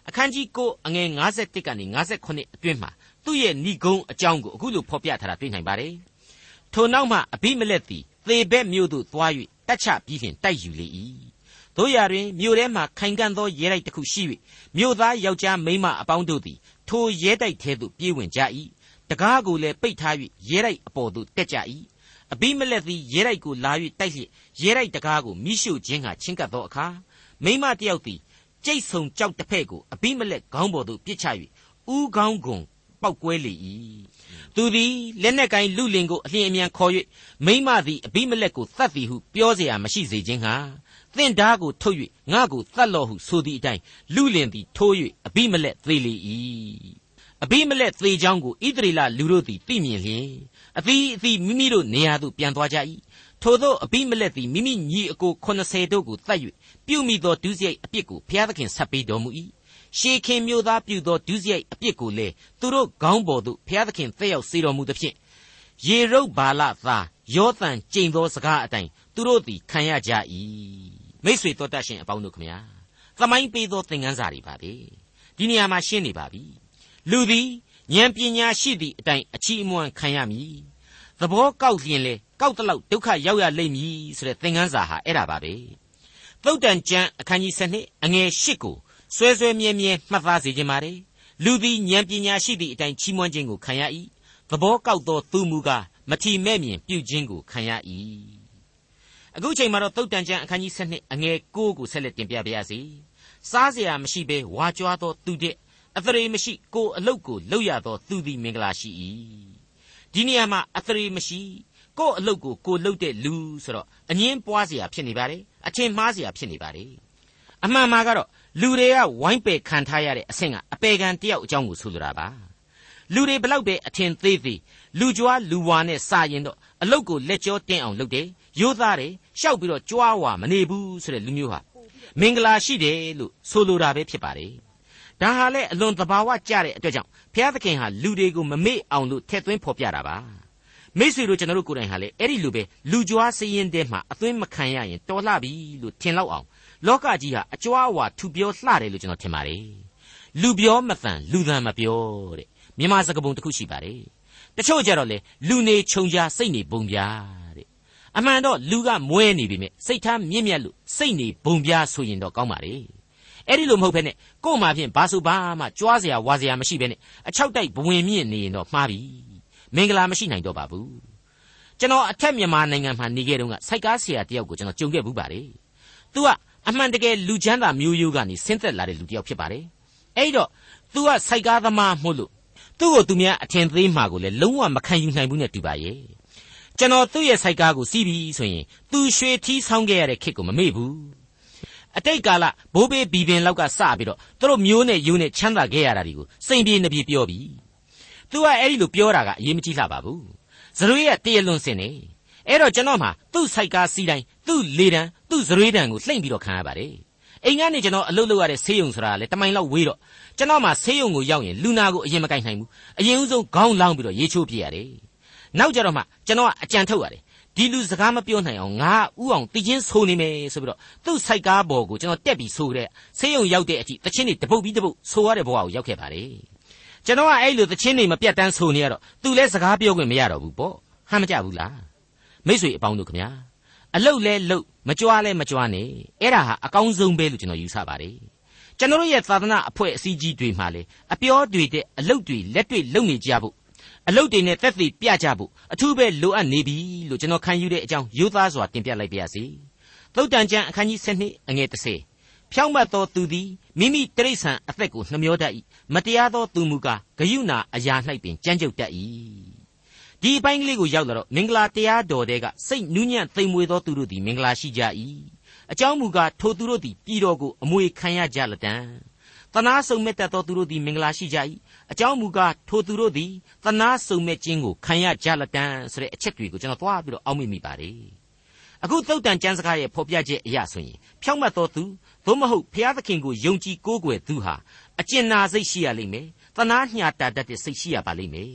အခန်းကြီး9အငယ်51ကနေ59အတွင်းမှာသူ့ရဲ့ဏိဂုံးအကြောင်းကိုအခုလိုဖော်ပြထားတာတွေ့နိုင်ပါတယ်ထိုနောက်မှအဘိမလက်သည်သေဘက်မြို့သို့သွား၍တတ်ချပြီးဖြင့်တိုက်ယူလေ၏ တို့ရာတွင်မြို့ထဲမှခိုင်ကန့်သောရဲတိုက်တစ်ခုရှိ၍မြို့သားယောက်ျားမိန်းမအပေါင်းတို့သည်ထိုရဲတိုက်ထဲသို့ပြေးဝင်ကြ၏တကားကိုလည်းပိတ်ထား၍ရဲတိုက်အပေါ်သို့တက်ကြ၏အဘိမလက်သည်ရဲတိုက်ကိုလာ၍တိုက်လျက်ရဲတိုက်တကားကိုမိရှုခြင်းဟာချင်းကပ်သောအခါမိန်းမတယောက်သည်ကြိတ်ဆုံကြောက်တစ်ဖက်ကိုအဘိမလက်ခေါင်းပေါ်သို့ပစ်ချ၍ဥကောင်းကုံပောက်ကွဲလေ၏သူသည်လက်နက်ကိုင်းလူလင်ကိုအလျင်အမြန်ခေါ်၍မိမသည်အဘိမလက်ကိုသတ်သည်ဟုပြောเสียမရှိစေခြင်းဟာ သင်ဓာကိုထုတ်၍ငါကိုသတ်လော့ဟုဆိုသည့်အတိုင်းလူလင်သည်ထိုး၍အဘိမလက်သေလေ၏အဘိမလက်သေကြောင်းကိုဣသရေလလူတို့သည်သိမြင်လျင်အသီးအသီးမိမိတို့နေရာသို့ပြန်သွားကြ၏ထို့သောအဘိမလက်သည်မိမိညီအကို80တို့ကိုတတ်၍ပြုမိသောဒုစရိုက်အပြစ်ကိုဘုရားသခင်ဆက်ပေးတော်မူ၏ရှေခင်မျိုးသားပြုသောဒုစရိုက်အပြစ်ကိုလည်းသူတို့ခေါင်းပေါ်သို့ဘုရားသခင်သက်ရောက်စေတော်မူသဖြင့်ယေရုတ်ဘာလသားယောသန်ကျိန်သောစကားအတိုင်းသူတို့သည်ခံရကြ၏ မိษွေတော်တတ်ရှင်အပေါင်းတို့ခမညာသမိုင်းပေးသောသင်ခန်းစာတွေပါပဲဒီနေရာမှာရှင်းနေပါပြီလူသည်ဉာဏ်ပညာရှိသည့်အတိုင်းအချီးအမွမ်းခံရမည်သဘောကောက်ရင်လေကောက်တလောက်ဒုက္ခရောက်ရလိမ့်မည်ဆိုတဲ့သင်ခန်းစာဟာအဲ့ဒါပါပဲသုတ်တန်ကျမ်းအခန်းကြီး7အငယ်8ကိုဆွဲဆွဲမြဲမြဲမှတ်သားစေခြင်းပါတယ်လူသည်ဉာဏ်ပညာရှိသည့်အတိုင်းချီးမွမ်းခြင်းကိုခံရ၏သဘောကောက်သောသူမူကားမထီမဲ့မြင်ပြုခြင်းကိုခံရ၏ အခုချိန်မှာတော့သုတ်တန်ကျမ်းအခန်းကြီး7အငယ်9ကိုဆက်လက်တင်ပြပါရစေစားเสียမရှိဘဲဝါကြွားသောသူတဲ့အသရေမရှိကိုအလုတ်ကိုလှုပ်ရသောသူသည်မင်္ဂလာရှိ၏ဒီနေရာမှာအသရေမရှိကိုအလုတ်ကိုကိုလှုပ်တဲ့လူဆိုတော့အငင်းပွားเสียဖြစ်နေပါတယ်အချင်းမှားเสียဖြစ်နေပါတယ်အမှန်မှာကတော့လူတွေကဝိုင်းပယ်ခံထားရတဲ့အဆင့်ကအပေခံတယောက်အကြောင်းကိုဆိုလိုတာပါလူတွေဘလောက်ပဲအထင်သေးသေးလူကြွားလူဝါနဲ့စာရင်တော့အလုတ်ကိုလက်ကြောတင်းအောင်လုပ်တယ် ရိုးသားတယ်ရှောက်ပြီးတော့ကြွားဝါမနေဘူးဆိုတဲ့လူမျိုးဟာမင်္ဂလာရှိတယ်လို့ဆိုလိုတာပဲဖြစ်ပါတယ်ဒါဟာလေအလွန်သဘာဝကျတဲ့အတွက်ကြောင့်ဘုရားသခင်ဟာလူတွေကိုမမေ့အောင်လို့ထည့်သွင်းဖော်ပြတာပါမိษွေတို့ကျွန်တော်တို့ကိုယ်တိုင်ဟာလေအဲ့ဒီလိုပဲလူကြွားစည်ရင်တဲမှာအသွင်းမခံရရင်တော်လှပြီလို့ထင်လောက်အောင်လောကကြီးဟာအကြွားအဝါထူပြောလှတယ်လို့ကျွန်တော်ထင်ပါတယ်လူပြောမတန်လူသံမပြောတဲ့မြန်မာစကားပုံတစ်ခုရှိပါတယ်တချို့ကြတော့လေလူနေခြုံကြားစိတ်နေပုံပြတဲ့ အမှန်တော့လူကမွဲနေပြီမြဲစိတ်ထားမြင့်မြတ်လို့စိတ်နေပုံပြဆိုရင်တော့ကောင်းပါလေအဲ့ဒီလိုမဟုတ်ဘဲနဲ့ကို့မှာဖြင့်ဘာဆိုဘာမှကြွားเสียဝါเสียမရှိဘဲနဲ့အချောက်တိုက်ဘဝင်မြင့်နေရင်တော့မှားပြီမင်္ဂလာမရှိနိုင်တော့ပါဘူးကျွန်တော်အထက်မြန်မာနိုင်ငံမှာနေခဲ့တုန်းကစိုက်ကားဆရာတယောက်ကိုကျွန်တော်ကြုံခဲ့ဘူးပါတယ်သူကအမှန်တကယ်လူချမ်းသာမျိုးရိုးကနေဆင်းသက်လာတဲ့လူတယောက်ဖြစ်ပါတယ်အဲ့တော့သူကစိုက်ကားသမားမို့လို့သူ့ကိုသူများအထင်သေးမှာကိုလည်းလုံးဝမခံယူနိုင်ဘူးနဲ့တူပါရဲ့ ကျွန်တော်သူ့ရဲ့စိုက်ကားကိုစီးပြီးဆိုရင်သူရွှေထီးဆောင်းခဲ့ရတဲ့ခစ်ကိုမမေ့ဘူးအတိတ်ကာလဘိုးဘေးဘီပင်လောက်ကစပြီးတော့သူတို့မျိုးနဲ့ယူနဲ့ချမ်းသာခဲ့ရတာတွေကိုစိန်ပြေနှပြေပြောပြီးသူကအဲ့ဒီလိုပြောတာကအရေးမကြီးလှပါဘူးဇရွေးကတရလွန်စင်နေအဲ့တော့ကျွန်တော်မှသူ့စိုက်ကားစီးတိုင်းသူ့လေတံသူ့ဇရွေးတံကိုလှိမ့်ပြီးတော့ခံရပါတယ်အိမ်ကနေကျွန်တော်အလုပ်လုပ်ရတဲ့ဆေးရုံဆိုတာလေတမိုင်လောက်ဝေးတော့ကျွန်တော်မှဆေးရုံကိုရောက်ရင်လူနာကိုအရင်မကင်နိုင်ဘူးအရင်ဦးဆုံးခေါင်းလောင်းပြီးတော့ရေချိုးပြရတယ် နောက်ကြတော့မှကျွန်တော်ကအကြံထုတ်ရတယ်ဒီလူစကားမပြောနိုင်အောင်ငါဥအောင်တည်ချင်းဆိုနေမယ်ဆိုပြီးတော့သူ့စိုက်ကားပေါ်ကိုကျွန်တော်တက်ပြီးဆိုတဲ့ဆေးရုံရောက်တဲ့အထိတချင်းတွေတပုတ်ပြီးတပုတ်ဆိုရတဲ့ဘဝကိုရောက်ခဲ့ပါတယ်ကျွန်တော်ကအဲ့လိုတချင်းတွေမပြတ်တမ်းဆိုနေရတော့သူလည်းစကားပြောခွင့်မရတော့ဘူးပေါ့ဟမ်းမကြဘူးလားမိတ်ဆွေအပေါင်းတို့ခင်ဗျာအလုတ်လဲလုတ်မကြွားလဲမကြွားနဲ့အဲ့ဒါဟာအကောင်းဆုံးပဲလို့ကျွန်တော်ယူဆပါတယ်ကျွန်တော်ရဲ့သာသနာအဖွဲ့အစည်းကြီးတွေမှာလေအပြောတွေတဲ့အလုတ်တွေလက်တွေလုံနေကြဖို့ အလုတ်တွေနဲ့သက်သေပြကြဖို့အထူးပဲလိုအပ်နေပြီလို့ကျွန်တော်ခံယူတဲ့အကြောင်းရိုးသားစွာတင်ပြလိုက်ပါရစေသုတ်တန်ကျမ်းအခန်းကြီး7အငယ်30ဖြောင့်မတ်သောသူသည်မိမိတိရစ္ဆာန်အသက်ကိုနှမျောတတ်၏မတရားသောသူမူကားဂယုဏအရာ၌ပင်ကြမ်းကြုတ်တတ်၏ဒီအပိုင်းကလေးကိုရောက်လာတော့မင်္ဂလာတရားတော်တဲကစိတ်နူးညံ့သိမ်မွေသောသူတို့သည်မင်္ဂလာရှိကြ၏အကြောင်းမူကားထိုသူတို့သည်ပြည်တော်ကိုအမွေခံရကြလတံတနာစုံမဲ့တတ်သောသူတို့သည်မင်္ဂလာရှိကြ၏ အကြောင်းမူကားထိုသူတို့သည်တနာစုံမဲ့ခြင်းကိုခံရကြလတံဆိုတဲ့အချက်တွေကိုကျွန်တော်သွားပြီးတော့အောက်မေ့မိပါတယ်အခုသုတ်တန်ကျမ်းစကားရဲ့ဖော်ပြချက်အရဆိုရင်ဖြောင့်မတ်သောသူသို့မဟုတ်ဖျားသခင်ကိုယုံကြည်ကိုးကွယ်သူဟာအကျဉ်းနာစိတ်ရှိရလိမ့်မယ်တနာညှာတာတတ်တဲ့စိတ်ရှိရပါလိမ့်မယ်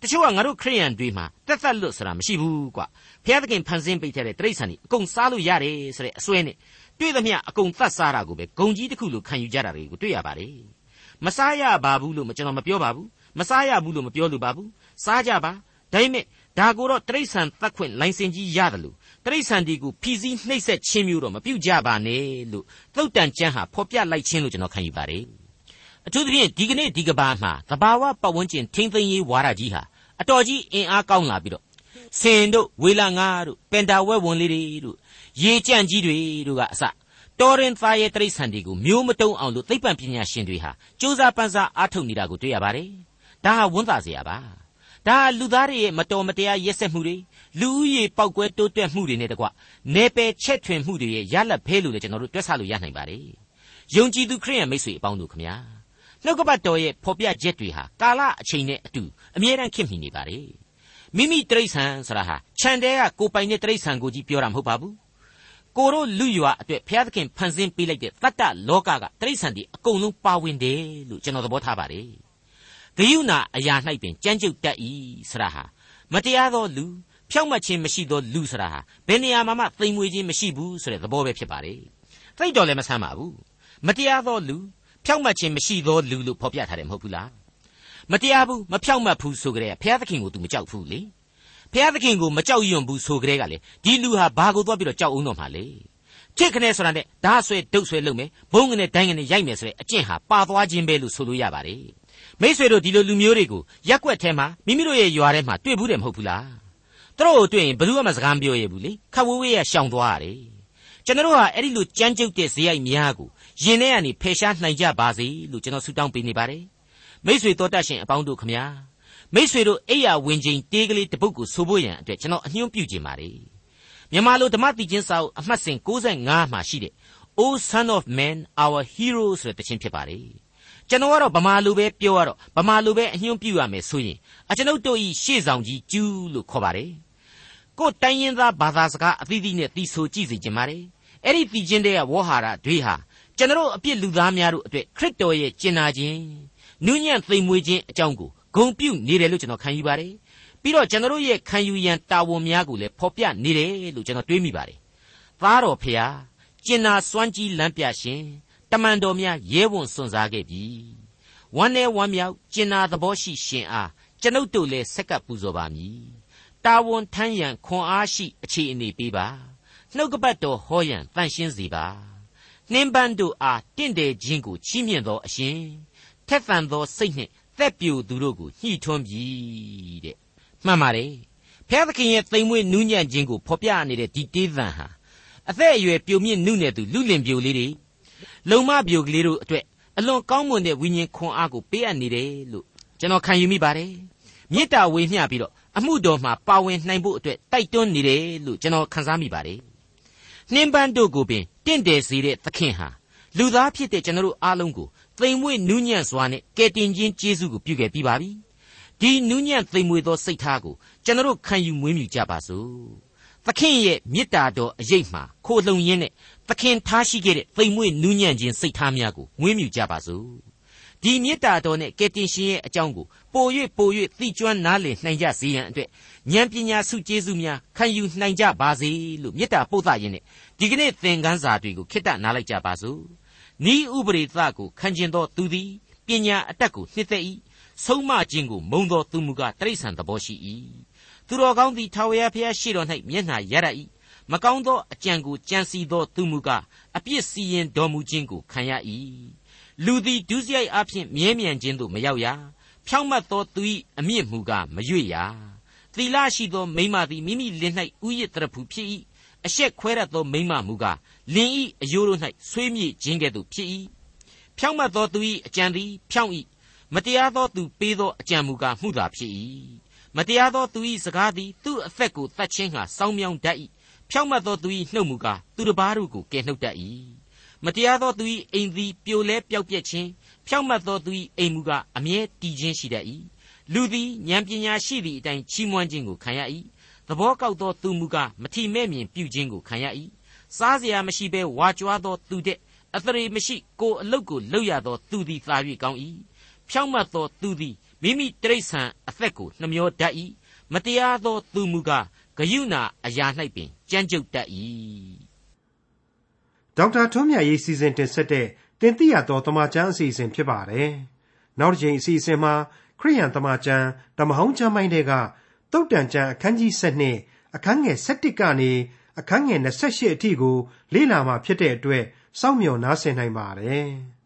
တချို့ကငါတို့ခရိယန်တွေမှာတက်သက်လွတ်ဆိုတာမရှိဘူးကွာဘုရားသခင်ဖန်ဆင်းပေးထားတဲ့တိရစ္ဆာန်တွေအကုန်စားလို့ရတယ်ဆိုတဲ့အစွဲနဲ့တွေ့သမျှအကုန်သတ်စားတာကိုပဲဂုံကြီးတစ်ခုလိုခံယူကြတာတွေကိုတွေ့ရပါတယ် မစားရပါဘူးလို့ကျွန်တော်မပြောပါဘူးမစားရဘူးလို့မပြောလိုပါဘူးစားကြပါဒါပေမဲ့ဒါကိုတော့တိရစ္ဆာန်သတ်ခွင့်လိုင်စင်ကြီးရတယ်လို့တိရစ္ဆာန်ဒီကိုဖြီးစည်းနှိပ်စက်ခြင်းမျိုးတော့မပြုတ်ကြပါနဲ့လို့သုတ်တန်ကျမ်းဟာဖော်ပြလိုက်ခြင်းလို့ကျွန်တော်ခံယူပါတယ်အထူးသဖြင့်ဒီကနေ့ဒီကဘာမှာသဘာဝပတ်ဝန်းကျင်ထိမ့်သိမ်းရေးဝါဒကြီးဟာအတော်ကြီးအင်အားကောင်းလာပြီးတော့ဆင်တို့ဝေလာငါတို့ပင်တာဝဲဝင်လေးတွေတို့ရေကြန့်ကြီးတွေတို့ကအစ တော်ရင်သားရဲ့တိရစ္ဆာန်တွေကိုမျိုးမတုံအောင်လို့သိပ္ပံပညာရှင်တွေဟာစူးစမ်းပန်းစားအားထုတ်နေတာကိုတွေ့ရပါတယ်။ဒါဟာဝန်သားစရာပါ။ဒါဟာလူသားတွေရဲ့မတော်မတရားရက်စက်မှုတွေလူဦးရေပေါက်ကွဲတိုးတက်မှုတွေနဲ့တကွနေပယ်ချက်ထွင်မှုတွေရဲ့ရလတ်ဖဲလို့လည်းကျွန်တော်တို့တွက်ဆလို့ရနိုင်ပါတယ်။ယုံကြည်သူခရိယန်မိတ်ဆွေအပေါင်းတို့ခမညာနှုတ်ကပတ်တော်ရဲ့ဖော်ပြချက်တွေဟာကာလအချိန်နဲ့အတူအမြဲတမ်းခင်မီနေပါတယ်မိမိတိရစ္ဆာန်ဆိုတာဟာခြံတဲကကိုပိုင်တဲ့တိရစ္ဆာန်ကိုကြီးပြောတာမဟုတ်ပါဘူး ကိုတို့လူရွာအတွက်ဘုရားသခင်ဖန်ဆင်းပေးလိုက်တဲ့တတ္တလောကကတိရစ္ဆာန်ဒီအကုန်လုံးပါဝင်တယ်လို့ကျွန်တော်သဘောထားပါတယ်ဂယုဏအရာ၌ပင်ကြမ်းကြုတ်တတ်၏ဆရာဟာမတရားသောလူဖြောက်မှတ်ခြင်းမရှိသောလူဆရာဟာဘယ်နေရာမှာမှသိမ်မွေခြင်းမရှိဘူးဆိုတဲ့သဘောပဲဖြစ်ပါတယ်သိတော့လည်းမဆမ်းပါဘူးမတရားသောလူဖြောက်မှတ်ခြင်းမရှိသောလူလို့ဖော်ပြထားတယ်မဟုတ်ဘူးလားမတရားဘူးမဖြောက်မှတ်ဘူးဆိုကြတဲ့ဘုရားသခင်ကို तू မကြောက်ဘူးလေ ဘုရားသခင်ကိုမကြောက်ရွံ့ဘူးဆိုကြတဲ့ကလေဒီလူဟာဘာကိုသွားပြီးတော့ကြောက်အောင်တော့မှာလေချစ်ခနဲ့ဆိုတာနဲ့ဓာဆွဲဒုတ်ဆွဲလုပ်မယ်ဘုံကနေဒိုင်းကနေရိုက်မယ်ဆိုတဲ့အကျင့်ဟာပါသွားခြင်းပဲလို့ဆိုလို့ရပါတယ်မိษွေတို့ဒီလိုလူမျိုးတွေကိုရက်ွက်ထဲမှာမိမိတို့ရဲ့ရွာထဲမှာတွေ့ဘူးတယ်မဟုတ်ဘူးလားသူတို့ကိုတွေ့ရင်ဘယ်သူမှစကားမပြောရဘူးလေခက်ဝေးဝေးရရှောင်သွားရတယ်ကျွန်တော်တို့ဟာအဲ့ဒီလိုကြမ်းကြုတ်တဲ့ဇေယိုက်များကိုရင်ထဲကနေဖယ်ရှားနိုင်ကြပါစေလို့ကျွန်တော်ဆုတောင်းပေးနေပါတယ်မိษွေတော်တတ်ရှင်အပေါင်းတို့ခမညာ မိษွေတို့အိယာဝင်ချိန်တေးကလေးတပုတ်ကိုဆိုဖို့ရန်အတွက်ကျွန်တော်အညွှန်းပြုခြင်းပါတယ်မြန်မာလိုဓမ္မတိချင်းစာအုပ်အမှတ်စဉ်65မှာရှိတဲ့ O son of man our hero ဆိုတဲ့တခြင်းဖြစ်ပါတယ်ကျွန်တော်ကတော့ဗမာလိုပဲပြောရတော့ဗမာလိုပဲအညွှန်းပြုရမယ်ဆိုရင်အကျွန်ုပ်တို့ဤရှေ့ဆောင်ကြီးကျူးလို့ခေါ်ပါတယ်ကိုယ်တိုင်းရင်းသားဘာသာစကားအသီးသီးနဲ့တီးဆိုကြည့်စီခြင်းပါတယ်အဲ့ဒီတီးခြင်းတဲ့ဝေါ်ဟာရတွေဟာကျွန်တော်အပြစ်လူသားများတို့အတွက်ခရစ်တော်ရဲ့ကျင်နာခြင်းနူးညံ့သိမ်မွေ့ခြင်းအကြောင်းကို ဂုံပြုနေတယ်လို့ကျွန်တော်ခံယူပါတယ်ပြီးတော့ကျွန်တော်ရဲ့ခံယူရန်တာဝန်များကိုလည်းဖော်ပြနေတယ်လို့ကျွန်တော်တွေးမိပါတယ်သားတော်ဖျားကျင်နာစွမ်းကြီးလမ်းပြရှင်တမန်တော်များရဲဝံစွန့်စားခဲ့ပြီဝမ်းနဲ့ဝမ်းမြောက်ကျင်နာသဘောရှိရှင်အားကျွန်ုပ်တို့လည်းဆက်ကပ်ပူဇော်ပါမည်တာဝန်ထမ်းရန်ခွန်အားရှိအခြေအနေပေးပါနှုတ်ကပတ်တော်ဟောရန်တန်ရှင်းစေပါနှင်းပန်းတို့အားတင့်တယ်ခြင်းကိုချီးမြှင့်သောအရှင်ထက်သန်သောစိတ်နှင့် သက်ပြိုသူတို့ကိုညှိထွန်းပြီတဲ့မှန်ပါတယ်ဖျားသခင်ရဲ့သိမ်မွေးနူးညံ့ခြင်းကိုဖော်ပြနေတဲ့ဒီတေးသံဟာအသက်အရွယ်ပြိုမြင့်နုနယ်သူလူလင်ပြိုလေးတွေလုံမပြိုကလေးတို့အတွက်အလွန်ကောင်းမွန်တဲ့ဝိညာဉ်ခွန်အားကိုပေးအပ်နေတယ်လို့ကျွန်တော်ခံယူမိပါတယ်မေတ္တာဝေမျှပြီးတော့အမှုတော်မှာပါဝင်နိုင်ဖို့အတွက်တိုက်တွန်းနေတယ်လို့ကျွန်တော်ခန်းစားမိပါတယ်နှင်းပန်းတို့ကိုပင်တင့်တယ်စေတဲ့သခင်ဟာလူသားဖြစ်တဲ့ကျွန်တော်တို့အားလုံးကို သိမ်မွေ့နူးညံ့စွာနဲ့ကယ်တင်ခြင်းကျေးဇူးကိုပြုခဲ့ပြီးပါပြီဒီနူးညံ့သိမ်မွေ့သောစိတ်ထားကိုကျွန်တော်တို့ခံယူမွေးမြူကြပါစို့သခင်ရဲ့မေတ္တာတော်အရေးမှာခိုလှုံရင်းနဲ့သခင်ထားရှိခဲ့တဲ့သိမ်မွေ့နူးညံ့ခြင်းစိတ်ထားများကိုမွေးမြူကြပါစို့ဒီမေတ္တာတော်နဲ့ကယ်တင်ရှင်ရဲ့အကြောင်းကိုပို၍ပို၍သိကျွမ်းနားလည်နိုင်ကြစေရန်အတွက်ဉာဏ်ပညာစုကျေးဇူးများခံယူနိုင်ကြပါစေလို့မေတ္တာပို့သရင်းနဲ့ဒီကနေ့သင်ခန်းစာတွေကိုခေတ္တနားလိုက်ကြပါစို့ ဤဥပရိသကိုခံကျင်သောသူသည်ပညာအတတ်ကိုနှစ်သက်၏ဆုံးမခြင်းကိုမုံသောသူမူကားတရိษံသဘောရှိ၏သူတော်ကောင်းသည်ထာဝရဘုရားရှိတော်၌မျက်နှာရရ၏မကောင်းသောအကြံကိုကြံစီသောသူမူကားအပြစ်စီရင်တော်မူခြင်းကိုခံရ၏လူသည်ဒုစရိုက်အဖြစ်မြဲမြံခြင်းသို့မရောက်ရဖြောင့်မတ်သောသူ၏အမြင့်မူကားမရွေ့ရသီလရှိသောမိမသည်မိမိလင်၌ဥယျတရဖူဖြစ်၏ အရှက်ခွဲရသောမိမမူကားလင်ဤအယိုးတို့၌ဆွေးမြေ့ခြင်းကဲ့သို့ဖြစ်၏ဖြောင့်မတ်သောသူ၏အကြံသည်ဖြောင့်၏မတရားသောသူပေးသောအကြံမူကားမှုသာဖြစ်၏မတရားသောသူ၏စကားသည်သူ့အသက်ကိုတတ်ခြင်းဟာစောင်းမြောင်းတတ်၏ဖြောင့်မတ်သောသူ၏နှုတ်မူကားသူတစ်ပါးတို့ကိုကယ်နှုတ်တတ်၏မတရားသောသူ၏အိမ်သည်ပြိုလဲပျောက်ပြက်ခြင်းဖြောင့်မတ်သောသူ၏အိမ်မူကားအမြဲတည်ခြင်းရှိတတ်၏လူသည်ဉာဏ်ပညာရှိသည့်အတိုင်းချီးမွမ်းခြင်းကိုခံရ၏ သဘောကောက်သောသူမူကားမထီမဲ့မြင်ပြုခြင်းကိုခံရ၏စားเสียမရှိဘဲဝါကြွားသောသူတဲ့အသရေမရှိကိုအလုတ်ကိုလှုပ်ရသောသူသည်သာ၍ကောင်း၏ဖြောင့်မတ်သောသူသည်မိမိတိရစ္ဆာန်အသက်ကိုနှမျောတတ်၏မတရားသောသူမူကားဂယုဏအရာ၌ပင်ကြမ်းကြုတ်တတ်၏ဒေါက်တာထွန်းမြတ်ရေးစီစဉ်တင်ဆက်တဲ့တင်ပြတော်တမချန်းအစီအစဉ်ဖြစ်ပါတယ်နောက်တစ်ချိန်အစီအစဉ်မှာခရိယန်တမချန်းဓမ္မဟောင်းကျမ်းပိုင်းတွေက တုတ်တန်ကျမ်းအခန်းကြီး7အခန်းငယ်7ကနေအခန်းငယ်28အထိကို လေ့လာမှာဖြစ်တဲ့အတွက်စောင့်မျှော်နားဆင်နိုင်ပါတယ်။